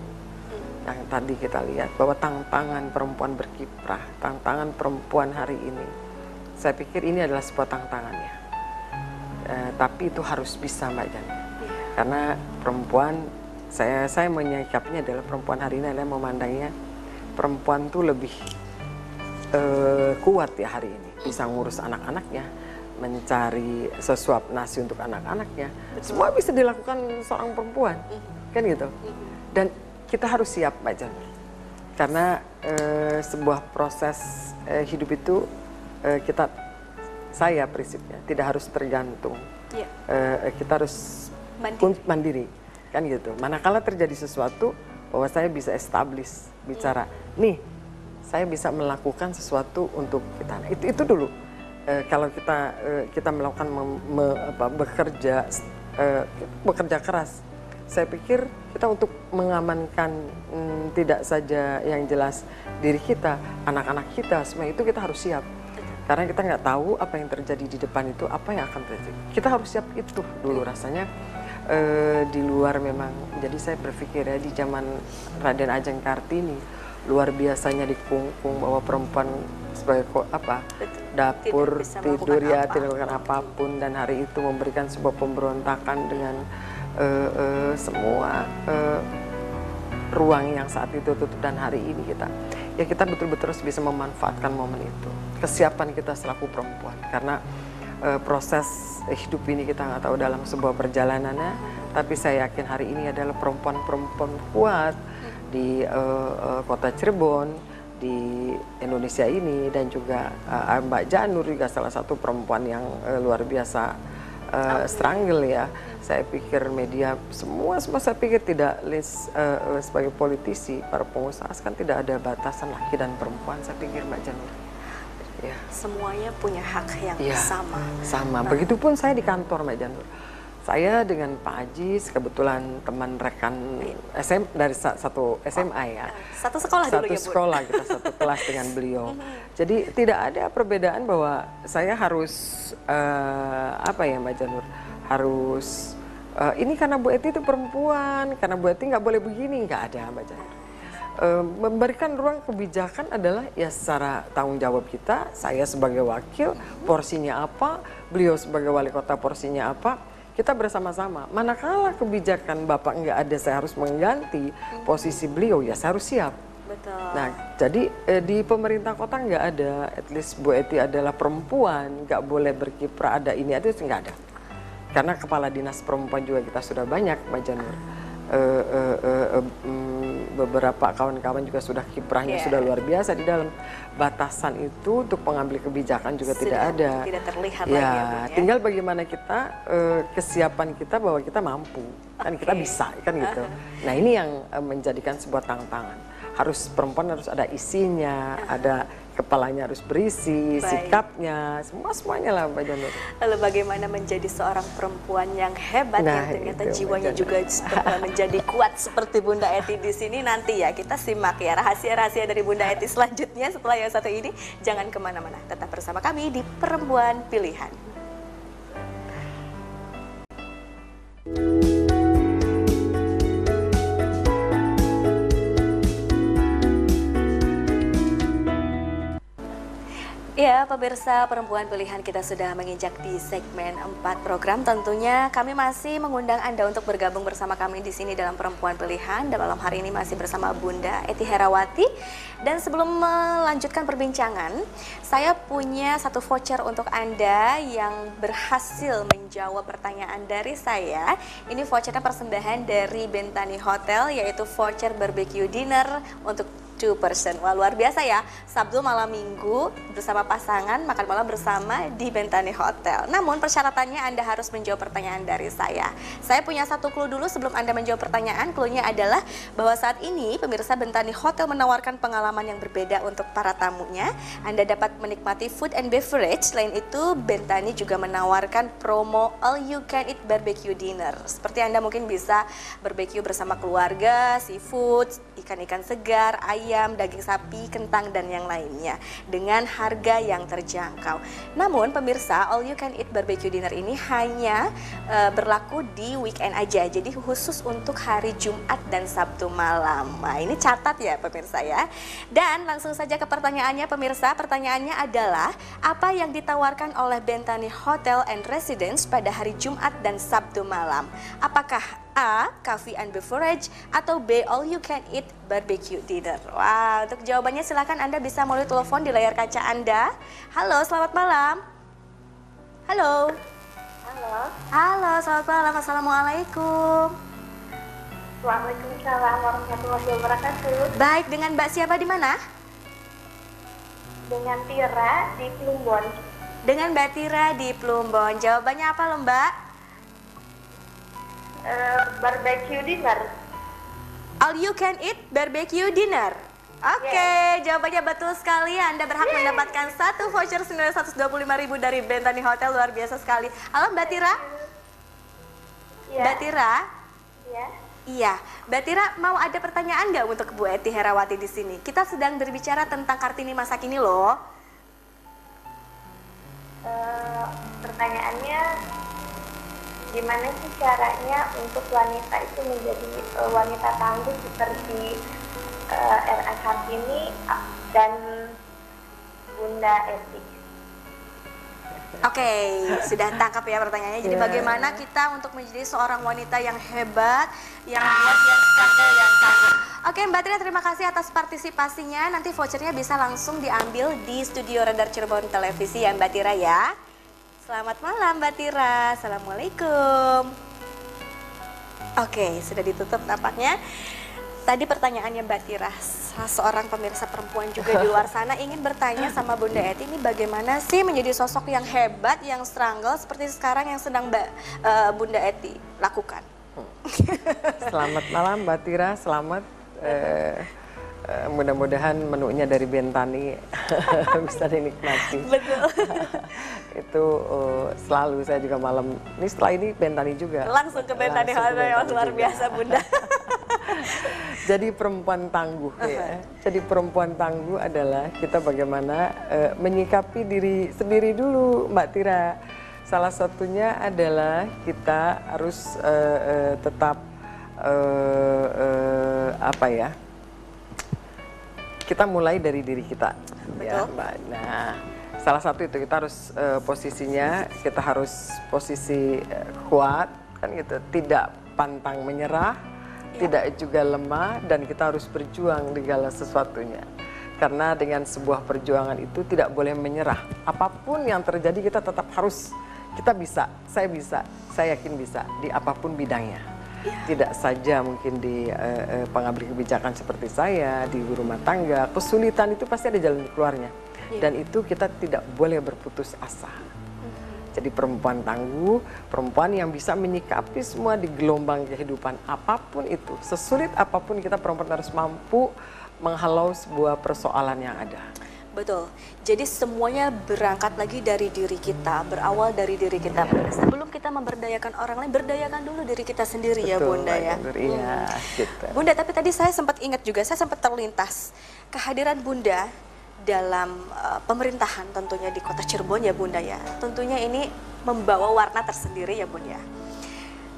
Yang tadi kita lihat bahwa tantangan perempuan berkiprah, tantangan perempuan hari ini, saya pikir ini adalah sebuah tantangan ya. Eh, tapi itu harus bisa Mbak Jan. Karena perempuan, saya saya menyikapinya adalah perempuan hari ini adalah memandangnya perempuan tuh lebih eh, kuat ya hari ini, bisa ngurus anak-anaknya, mencari sesuap nasi untuk anak-anaknya, semua bisa dilakukan seorang perempuan, kan gitu. Dan kita harus siap Mbak Jan, karena eh, sebuah proses eh, hidup itu eh, kita, saya prinsipnya tidak harus tergantung, Iya. Eh, kita harus Mandiri. mandiri kan gitu. Manakala terjadi sesuatu bahwa saya bisa establish bicara, nih saya bisa melakukan sesuatu untuk kita. Nah, itu itu dulu. Eh, kalau kita eh, kita melakukan mem- me- apa, bekerja eh, bekerja keras, saya pikir kita untuk mengamankan mm, tidak saja yang jelas diri kita, anak-anak kita, semua itu kita harus siap. Karena kita nggak tahu apa yang terjadi di depan itu, apa yang akan terjadi. Kita harus siap itu dulu rasanya eh, di luar memang. Jadi saya berpikir ya di zaman Raden Ajeng Kartini luar biasanya dikungkung bahwa perempuan sebagai apa Betul. dapur tidur ya apa. tidak melakukan apa pun dan hari itu memberikan sebuah pemberontakan dengan eh, eh, semua eh, ruang yang saat itu tutup dan hari ini kita ya kita betul-betul harus bisa memanfaatkan momen itu. Kesiapan kita selaku perempuan karena eh, proses hidup ini kita nggak tahu dalam sebuah perjalanannya tapi saya yakin hari ini adalah perempuan-perempuan kuat di eh, eh, kota Cirebon di Indonesia ini dan juga eh, Mbak Janur juga salah satu perempuan yang eh, luar biasa eh, strangle ya. Saya pikir media semua semua saya pikir tidak list eh, eh, sebagai politisi para pengusaha kan tidak ada batasan laki dan perempuan saya pikir Mbak Janur. Ya. Semuanya punya hak yang Iya, sama. Sama. Begitupun saya di kantor Mbak Janur. Saya dengan Pak Ajis kebetulan teman rekan SM dari sa- satu SMA ya. Satu sekolah dulu satu ya, Bu? sekolah kita satu kelas dengan beliau. Jadi tidak ada perbedaan bahwa saya harus eh, apa ya Mbak Janur harus eh, ini karena Bu Eti itu perempuan, karena Bu Eti nggak boleh begini, nggak ada Mbak Janur. Eh, memberikan ruang kebijakan adalah ya secara tanggung jawab kita, saya sebagai wakil porsinya apa, beliau sebagai wali kota porsinya apa, kita bersama-sama. Manakala kebijakan Bapak nggak ada, saya harus mengganti posisi beliau, ya saya harus siap. Betul. Nah, jadi eh, di pemerintah kota nggak ada, at least Bu Eti adalah perempuan, nggak boleh berkiprah, ada ini, ada itu nggak ada. Karena kepala dinas perempuan juga kita sudah banyak, Mbak Janur. Eh, eh, mm, beberapa kawan-kawan juga sudah kiprahnya Iya. sudah luar biasa di dalam batasan itu untuk pengambil kebijakan juga Sudah tidak ada. tidak terlihat ya, lagi ya, ya. tinggal bagaimana kita eh, kesiapan kita bahwa kita mampu, kan kita bisa, kan gitu. Nah ini yang eh, menjadikan sebuah tantangan. Harus perempuan harus ada isinya, ada kepalanya harus berisi, Baik. sikapnya, semua semuanya lah Mbak Janur. Lalu bagaimana menjadi seorang perempuan yang hebat Nah, yang ternyata itu, jiwanya juga menjadi kuat seperti Bunda Eti di sini nanti ya kita simak ya rahasia-rahasia dari Bunda Eti selanjutnya setelah yang satu ini jangan ke mana-mana tetap bersama kami di Perempuan Pilihan. Ya, pemirsa perempuan pilihan kita sudah menginjak di segmen 4 program. Tentunya kami masih mengundang Anda untuk bergabung bersama kami di sini dalam perempuan pilihan. Dan malam hari ini masih bersama Bunda Eti Herawati. Dan sebelum melanjutkan perbincangan, saya punya satu voucher untuk Anda yang berhasil menjawab pertanyaan dari saya. Ini vouchernya persembahan dari Bentani Hotel, yaitu voucher barbecue dinner untuk Wah luar biasa ya, Sabtu malam minggu bersama pasangan makan malam bersama di Bentani Hotel. Namun persyaratannya Anda harus menjawab pertanyaan dari saya. Saya punya satu clue dulu sebelum Anda menjawab pertanyaan. Clue-nya adalah bahwa saat ini pemirsa Bentani Hotel menawarkan pengalaman yang berbeda untuk para tamunya. Anda dapat menikmati food and beverage. Selain itu, Bentani juga menawarkan promo all you can eat barbecue dinner. Seperti Anda mungkin bisa barbecue bersama keluarga, seafood, ikan-ikan segar, ayam, daging sapi, kentang, dan yang lainnya dengan harga yang terjangkau. Namun pemirsa, all you can eat barbecue dinner ini hanya uh, berlaku di weekend aja, jadi khusus untuk hari Jumat dan Sabtu malam. Nah ini catat ya pemirsa ya. Dan langsung saja ke pertanyaannya pemirsa, pertanyaannya adalah apa yang ditawarkan oleh Bentani Hotel and Residence pada hari Jumat dan Sabtu malam? Apakah A. Coffee and beverage atau B. All you can eat barbecue dinner. Wah, wow, untuk jawabannya silahkan Anda bisa melalui telepon di layar kaca Anda. Halo, selamat malam. Halo. Halo. Halo, selamat malam. Assalamualaikum. Waalaikumsalam warahmatullahi wabarakatuh. Baik, dengan Mbak siapa di mana? Dengan Tira di Plumbon. Dengan Mbak Tira di Plumbon. Jawabannya apa loh Mbak? Uh, barbecue dinner. All you can eat barbecue dinner. Oke, okay, yes. jawabannya betul sekali. Anda berhak mendapatkan satu voucher senilai 125.000 dari Bentani Hotel luar biasa sekali. Halo Mbak Tira. Yeah. Mbak Tira. Iya. Iya, Mbak Tira mau ada pertanyaan nggak untuk Bu Eti Herawati di sini? Kita sedang berbicara tentang Kartini masa kini loh. Uh, pertanyaannya gimana sih caranya untuk wanita itu menjadi uh, wanita tangguh seperti uh, RS Hartini dan Bunda Eti. Oke, okay, sudah tangkap ya pertanyaannya. Jadi yeah. bagaimana kita untuk menjadi seorang wanita yang hebat, yang kuat, yang standar, yang tangguh. Oke okay, Mbak Tira terima kasih atas partisipasinya. Nanti vouchernya bisa langsung diambil di studio Radar Cirebon Televisi ya Mbak Tira ya. Selamat malam Mbak Tira. Assalamualaikum. Oke, sudah ditutup nampaknya. Tadi pertanyaannya Mbak Tira, seorang pemirsa perempuan juga di luar sana ingin bertanya sama Bunda Eti ini bagaimana sih menjadi sosok yang hebat, yang struggle seperti sekarang yang sedang Mbak uh, Bunda Eti lakukan. Selamat malam Mbak Tira, selamat. Uh, uh, mudah-mudahan menunya dari Bentani bisa dinikmati. Betul. itu uh, selalu saya juga malam ini setelah ini Bentani juga. Langsung ke Bentani Hotel luar biasa Bunda. Jadi perempuan tangguh ya. Jadi perempuan tangguh adalah kita bagaimana uh, menyikapi diri sendiri dulu Mbak Tira. Salah satunya adalah kita harus uh, uh, tetap uh, uh, apa ya? Kita mulai dari diri kita. Ya, Betul. Ya, Mbak. Nah, salah satu itu kita harus uh, posisinya kita harus posisi uh, kuat kan gitu tidak pantang menyerah ya. tidak juga lemah dan kita harus berjuang di segala sesuatunya karena dengan sebuah perjuangan itu tidak boleh menyerah apa pun yang terjadi kita tetap harus kita bisa saya bisa saya yakin bisa di apa pun bidangnya ya. Tidak saja mungkin di uh, pengambil kebijakan seperti saya di rumah tangga kesulitan itu pasti ada jalan keluarnya Iya. dan itu kita tidak boleh berputus asa. Jadi perempuan tangguh, perempuan yang bisa menyikapi semua di gelombang kehidupan apa pun itu, sesulit apa pun kita perempuan harus mampu menghalau sebuah persoalan yang ada. Betul. Jadi semuanya berangkat lagi dari diri kita, berawal dari diri kita. Sebelum kita memberdayakan orang lain, berdayakan dulu diri kita sendiri ya, Betul, ya, Bunda ya. Iya, gitu. Bunda, tapi tadi saya sempat ingat juga, saya sempat terlintas kehadiran Bunda dalam uh, pemerintahan tentunya di kota Cirebon ya Bunda ya. Tentunya ini membawa warna tersendiri ya Bunda ya.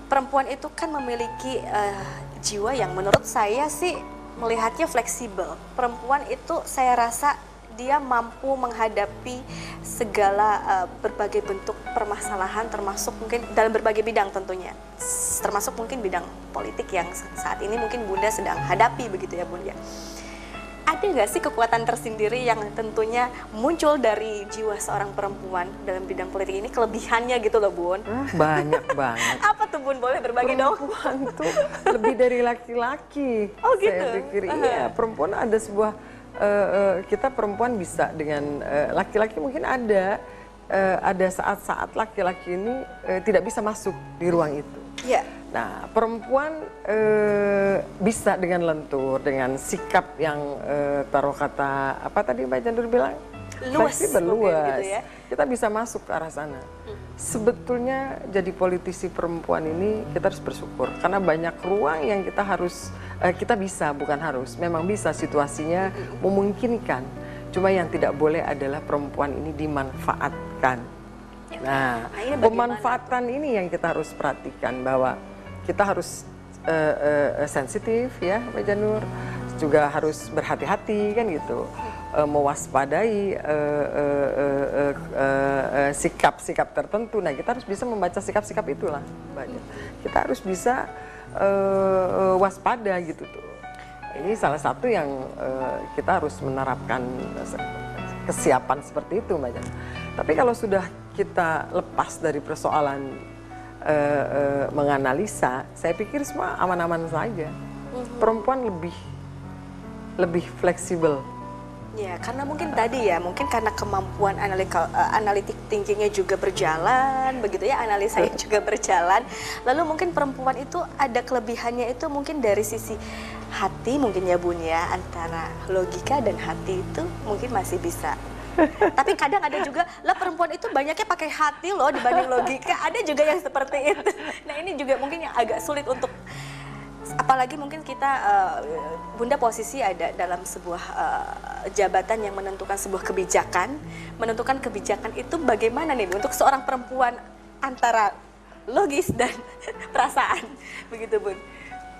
Perempuan itu kan memiliki uh, jiwa yang menurut saya sih melihatnya fleksibel. Perempuan itu saya rasa dia mampu menghadapi segala uh, berbagai bentuk permasalahan termasuk mungkin dalam berbagai bidang tentunya. Termasuk mungkin bidang politik yang saat ini mungkin Bunda sedang hadapi begitu ya Bunda. ada nggak sih kekuatan tersendiri yang tentunya muncul dari jiwa seorang perempuan dalam bidang politik ini kelebihannya gitu loh Bun? Ah, banyak banget. Apa tuh Bun? Boleh berbagi dong? Perempuan tuh lebih dari laki-laki. Oh, gitu? Saya pikir iya, perempuan ada sebuah eh, eh, kita perempuan bisa dengan eh, laki-laki mungkin ada eh, ada saat-saat laki-laki ini eh, tidak bisa masuk di ruang itu. Iya. Nah, perempuan eh, bisa dengan lentur, dengan sikap yang eh, taruh kata apa tadi Mbak Jandur bilang? Luas Fleksibel, mungkin luas. gitu ya. Kita bisa masuk ke arah sana. Sebetulnya jadi politisi perempuan ini kita harus bersyukur karena banyak ruang yang kita harus eh, kita bisa bukan harus, memang bisa situasinya memungkinkan. Cuma yang tidak boleh adalah perempuan ini dimanfaatkan. Nah, Nah, ini pemanfaatan ini yang kita harus perhatikan bahwa kita harus eh, eh, sensitif ya, Mbak Janur, juga harus berhati-hati kan gitu, Eh, mewaspadai eh, eh, eh, eh, eh, eh, sikap-sikap tertentu. Nah, kita harus bisa membaca sikap-sikap itulah, Mbak Janur. Kita harus bisa waspada gitu tuh. Ini salah satu yang kita harus menerapkan kesiapan seperti itu, Mbak Jan. Tapi kalau sudah kita lepas dari persoalan menganalisa, saya pikir semua aman-aman saja. Perempuan lebih lebih fleksibel. Ya, karena mungkin tadi ya, mungkin karena kemampuan analika, eh, analitik thinkingnya juga berjalan, begitu ya, analisanya juga berjalan. Lalu mungkin perempuan itu ada kelebihannya itu mungkin dari sisi hati mungkin ya Bun ya, antara logika dan hati itu mungkin masih bisa. Tapi kadang ada juga, lah perempuan itu banyaknya pakai hati loh dibanding logika, ada juga yang seperti itu. Nah ini juga mungkin yang agak sulit untuk apalagi mungkin kita eh, bunda posisi ada dalam sebuah eh, jabatan yang menentukan sebuah kebijakan menentukan kebijakan itu bagaimana nih Bu, untuk seorang perempuan antara logis dan perasaan begitu bun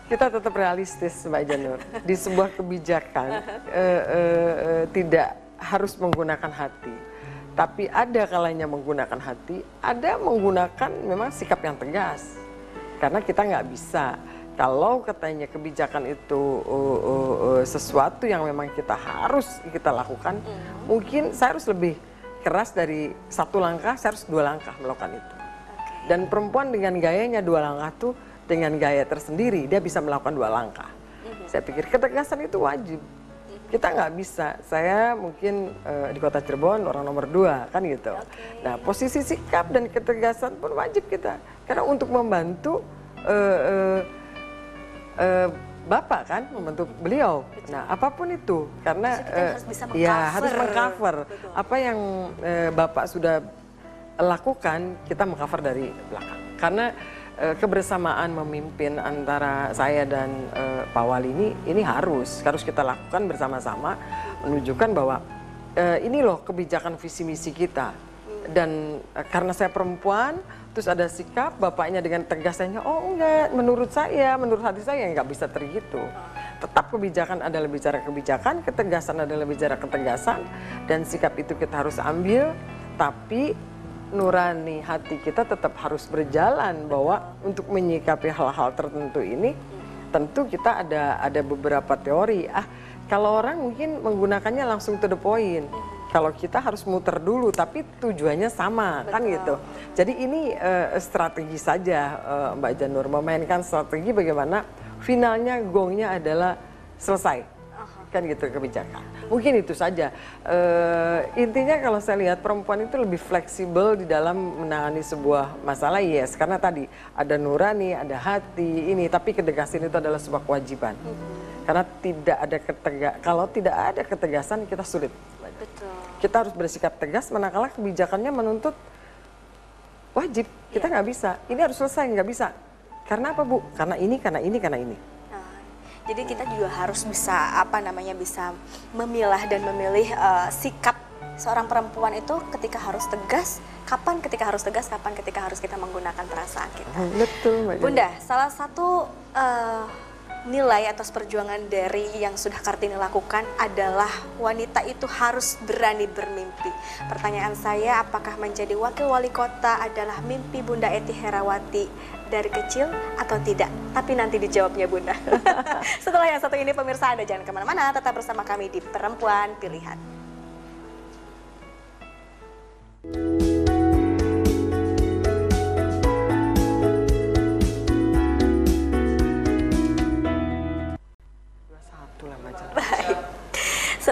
Kita tetap realistis, Mbak Janur. Di sebuah kebijakan eh, eh, eh, tidak harus menggunakan hati. Tapi ada kalanya menggunakan hati, ada menggunakan memang sikap yang tegas. Karena kita nggak bisa kalau katanya kebijakan itu uh, uh, uh, sesuatu yang memang kita harus kita lakukan, mungkin saya harus lebih keras dari satu langkah, saya harus dua langkah melakukan itu. Dan perempuan dengan gayanya dua langkah tuh dengan gaya tersendiri dia bisa melakukan dua langkah. Saya pikir ketegasan itu wajib. Kita nggak bisa. Saya mungkin eh, di kota Cirebon orang nomor dua kan gitu. Nah posisi sikap dan ketegasan pun wajib kita. Karena untuk membantu eh, eh, eh, bapak kan membantu beliau. Nah apa pun itu karena Maksudnya kita eh, harus bisa ya harus mengcover Betul. apa yang eh, bapak sudah lakukan kita mengcover dari belakang. Karena kebersamaan memimpin antara saya dan eh, Pak Wali ini ini harus harus kita lakukan bersama-sama menunjukkan bahwa eh, ini loh kebijakan visi misi kita. Dan eh, karena saya perempuan, terus ada sikap bapaknya dengan tegasnya, oh enggak, menurut saya, menurut hati saya nggak bisa tergitu. Tetap kebijakan adalah bicara kebijakan, ketegasan adalah bicara ketegasan, dan sikap itu kita harus ambil, tapi nurani hati kita tetap harus berjalan bahwa untuk menyikapi hal-hal tertentu ini tentu kita ada ada beberapa teori. Ah kalau orang mungkin menggunakannya langsung to the point kalau kita harus muter dulu tapi tujuannya sama kan gitu jadi ini eh, strategi saja eh, Mbak Janur memainkan strategi bagaimana finalnya gongnya adalah selesai kan gitu kebijakan. Mungkin itu saja. Eh, intinya kalau saya lihat perempuan itu lebih fleksibel di dalam menangani sebuah masalah, yes. Karena tadi ada nurani, ada hati, ini. Tapi ketegasan itu adalah sebuah kewajiban. Karena tidak ada ketega, kalau tidak ada ketegasan kita sulit. betul Kita harus bersikap tegas, manakala kebijakannya menuntut wajib. Kita nggak bisa. Ini harus selesai, nggak bisa. Karena apa bu? Karena ini, karena ini, karena ini. Nah, jadi kita juga harus bisa apa namanya bisa memilah dan memilih eh, sikap seorang perempuan itu ketika harus tegas, kapan ketika harus tegas, kapan ketika harus kita menggunakan perasaan kita. Betul, Mbak. Bunda, salah satu eh, nilai atas perjuangan dari yang sudah Kartini lakukan adalah wanita itu harus berani bermimpi. Pertanyaan saya, apakah menjadi wakil wali kota adalah mimpi Bunda Eti Herawati dari kecil atau tidak? Tapi nanti dijawabnya Bunda. Setelah yang satu ini pemirsa Anda jangan ke mana-mana, tetap bersama kami di Perempuan Pilihan. Baik.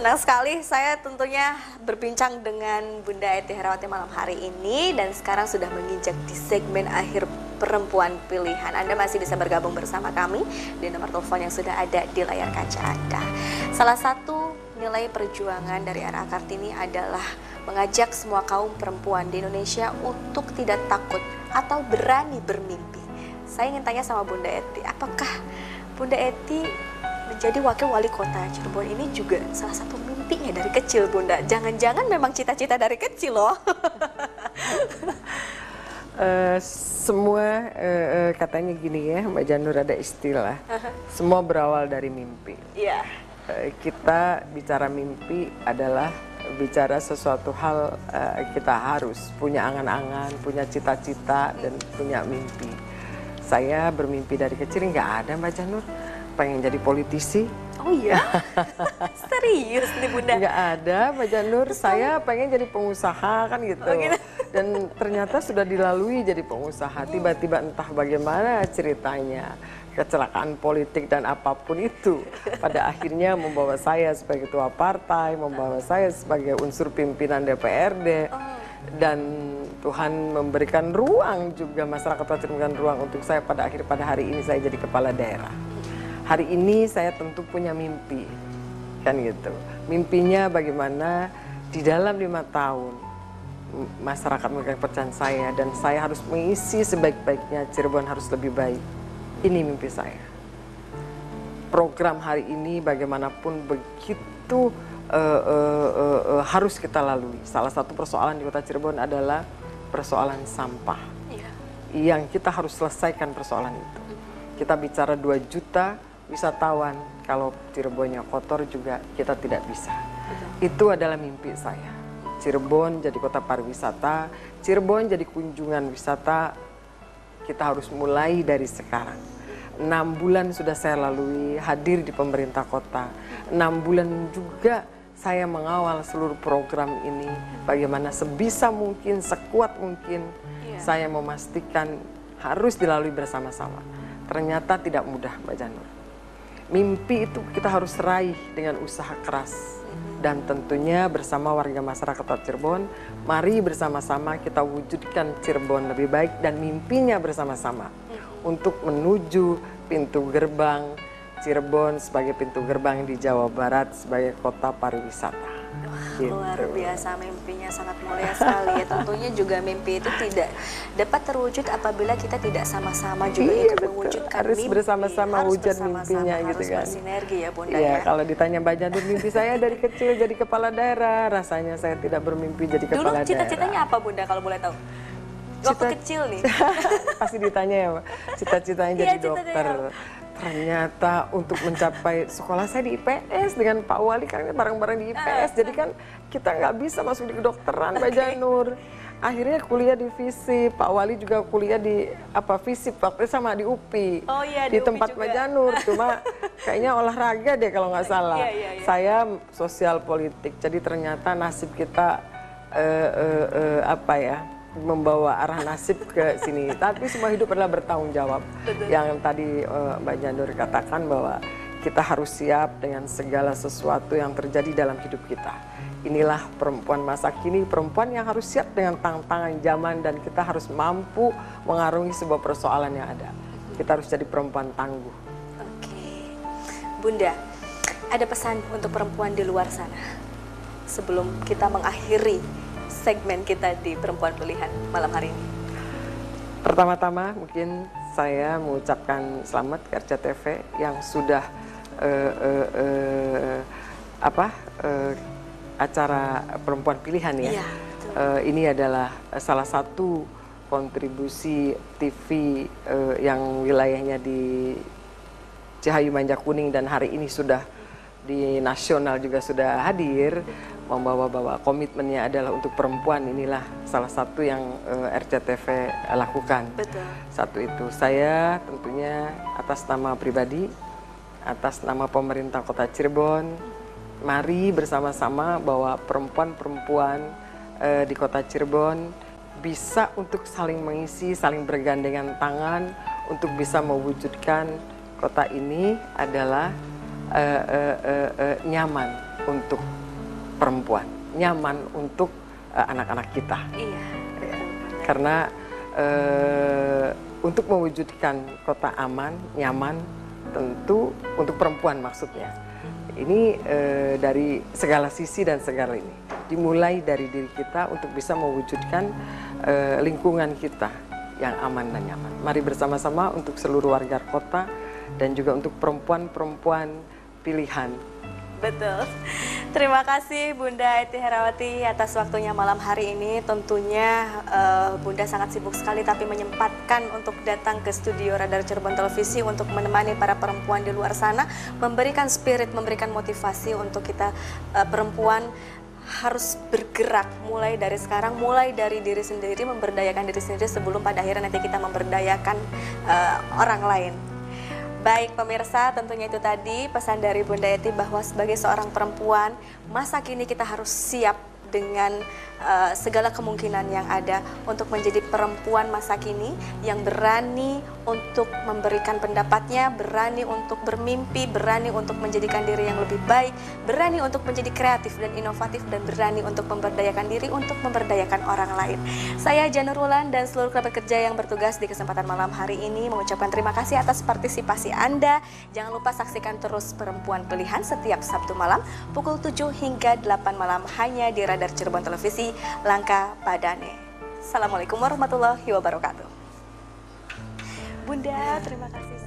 Senang sekali saya tentunya berbincang dengan Bunda Eti Herawati malam hari ini dan sekarang sudah menginjak di segmen akhir perempuan pilihan. Anda masih bisa bergabung bersama kami di nomor telepon yang sudah ada di layar kaca Anda. Salah satu nilai perjuangan dari RA Kartini adalah mengajak semua kaum perempuan di Indonesia untuk tidak takut atau berani bermimpi. Saya ingin tanya sama Bunda Eti, apakah Bunda Eti menjadi wakil wali kota Cirebon ini juga salah satu mimpinya dari kecil Bunda. Jangan-jangan memang cita-cita dari kecil loh. uh, semua uh, uh, katanya gini ya Mbak Janur ada istilah. Semua berawal dari mimpi. Iya. Uh, kita bicara mimpi adalah bicara sesuatu hal uh, kita harus punya angan-angan, punya cita-cita dan punya mimpi. Saya bermimpi dari kecil nggak ada Mbak Janur pengen jadi politisi. Oh iya? Serius nih Bunda? Nggak ada Mbak Janur, saya pengen jadi pengusaha kan gitu. Oh, gitu. Dan ternyata sudah dilalui jadi pengusaha. Tiba-tiba entah bagaimana ceritanya kecelakaan politik dan apa pun itu pada akhirnya membawa saya sebagai ketua partai, membawa saya sebagai unsur pimpinan DPRD. Oh. Dan Tuhan memberikan ruang juga masyarakat memberikan ruang untuk saya pada akhir pada hari ini saya jadi kepala daerah hari ini saya tentu punya mimpi kan gitu. Mimpinya bagaimana di dalam lima tahun masyarakat memegang percaya saya dan saya harus mengisi sebaik-baiknya Cirebon harus lebih baik. Ini mimpi saya. Program hari ini bagaimanapun begitu uh, uh, uh, uh, harus kita lalui. Salah satu persoalan di kota Cirebon adalah persoalan sampah. Iya. yang kita harus selesaikan persoalan itu. Kita bicara 2 juta wisatawan kalau Cirebonnya kotor juga kita tidak bisa. Betul. Itu adalah mimpi saya. Cirebon jadi kota pariwisata, Cirebon jadi kunjungan wisata. Kita harus mulai dari sekarang. Enam bulan sudah saya lalui hadir di pemerintah kota. Enam bulan juga saya mengawal seluruh program ini. Bagaimana sebisa mungkin, sekuat mungkin, yeah. saya memastikan harus dilalui bersama-sama. Ternyata tidak mudah, Mbak Janur mimpi itu kita harus raih dengan usaha keras dan tentunya bersama warga masyarakat Cirebon, mari bersama-sama kita wujudkan Cirebon lebih baik dan mimpinya bersama-sama untuk menuju pintu gerbang Cirebon sebagai pintu gerbang di Jawa Barat sebagai kota pariwisata. Gitu. Luar biasa mimpinya sangat mulia sekali ya. Tentunya juga mimpi itu tidak dapat terwujud apabila kita tidak sama-sama juga iya, ikut mewujudkan harus mimpi. bersama-sama wujud bersama mimpinya harus gitu kan. Bersinergi ya Bunda ya. ya. kalau ditanya Mbak Jandur mimpi saya dari kecil jadi kepala daerah, rasanya saya tidak bermimpi jadi kepala daerah. Dulu cita-citanya apa Bunda kalau boleh tahu? Waktu Cita, kecil nih. pasti ditanya ya, Cita-citanya jadi ya, dokter. Ternyata untuk mencapai sekolah saya di IPS dengan Pak Wali kan bareng-bareng di IPS. Jadi kan kita nggak bisa masuk di kedokteran Mbak Janur. Akhirnya kuliah di FISIP, Pak Wali juga kuliah di apa FISIP waktu sama di UPI. Oh iya di, di tempat Mbak Janur. Cuma kayaknya olahraga deh kalau nggak salah. Iya, iya, iya. Saya sosial politik. Jadi ternyata nasib kita uh, uh, uh, apa ya? Membawa arah nasib ke sini. Tapi semua hidup adalah bertanggung jawab. Betul. Yang tadi uh, Mbak Jandur katakan bahwa kita harus siap dengan segala sesuatu yang terjadi dalam hidup kita. Inilah perempuan masa kini, perempuan yang harus siap dengan tantangan zaman dan kita harus mampu mengarungi sebuah persoalan yang ada. Kita harus jadi perempuan tangguh. Oke. Bunda, ada pesan untuk perempuan di luar sana sebelum kita mengakhiri segmen kita di Perempuan Pilihan malam hari ini? Pertama-tama mungkin saya mengucapkan selamat ke RCTV yang sudah uh, uh, uh, apa uh, acara Perempuan Pilihan ya. ya uh, ini adalah salah satu kontribusi TV uh, yang wilayahnya di Cihayu Manja Kuning dan hari ini sudah di nasional juga sudah hadir membawa-bawa komitmennya adalah untuk perempuan inilah salah satu yang uh, eh, RCTV lakukan. Betul. Satu itu saya tentunya atas nama pribadi, atas nama pemerintah Kota Cirebon, mari bersama-sama bahwa perempuan-perempuan uh, di Kota Cirebon bisa untuk saling mengisi, saling bergandengan tangan untuk bisa mewujudkan kota ini adalah uh, uh, uh, uh, nyaman untuk perempuan, nyaman untuk anak-anak uh, kita. Iya. Karena uh, untuk mewujudkan kota aman, nyaman, tentu untuk perempuan maksudnya. Ini uh, dari segala sisi dan segala ini. Dimulai dari diri kita untuk bisa mewujudkan uh, lingkungan kita yang aman dan nyaman. Mari bersama-sama untuk seluruh warga kota dan juga untuk perempuan-perempuan pilihan. Betul. Terima kasih Bunda Eti Herawati atas waktunya malam hari ini. Tentunya uh, Bunda sangat sibuk sekali tapi menyempatkan untuk datang ke studio Radar Cirebon Televisi untuk menemani para perempuan di luar sana, memberikan spirit, memberikan motivasi untuk kita uh, perempuan harus bergerak mulai dari sekarang, mulai dari diri sendiri, memberdayakan diri sendiri sebelum pada akhirnya nanti kita memberdayakan uh, orang lain. Baik pemirsa, tentunya itu tadi pesan dari Bunda Eti bahwa sebagai seorang perempuan, masa kini kita harus siap dengan uh, segala kemungkinan yang ada untuk menjadi perempuan masa kini yang berani untuk memberikan pendapatnya, berani untuk bermimpi, berani untuk menjadikan diri yang lebih baik, berani untuk menjadi kreatif dan inovatif dan berani untuk memberdayakan diri untuk memberdayakan orang lain. Saya Janur Wulan dan seluruh kerabat kerja yang bertugas di kesempatan malam hari ini mengucapkan terima kasih atas partisipasi Anda. Jangan lupa saksikan terus Perempuan Pilihan setiap Sabtu malam pukul 7 hingga 8 malam hanya di dari Cirebon Televisi, Langka Padane. Assalamualaikum warahmatullahi wabarakatuh. Bunda, terima kasih.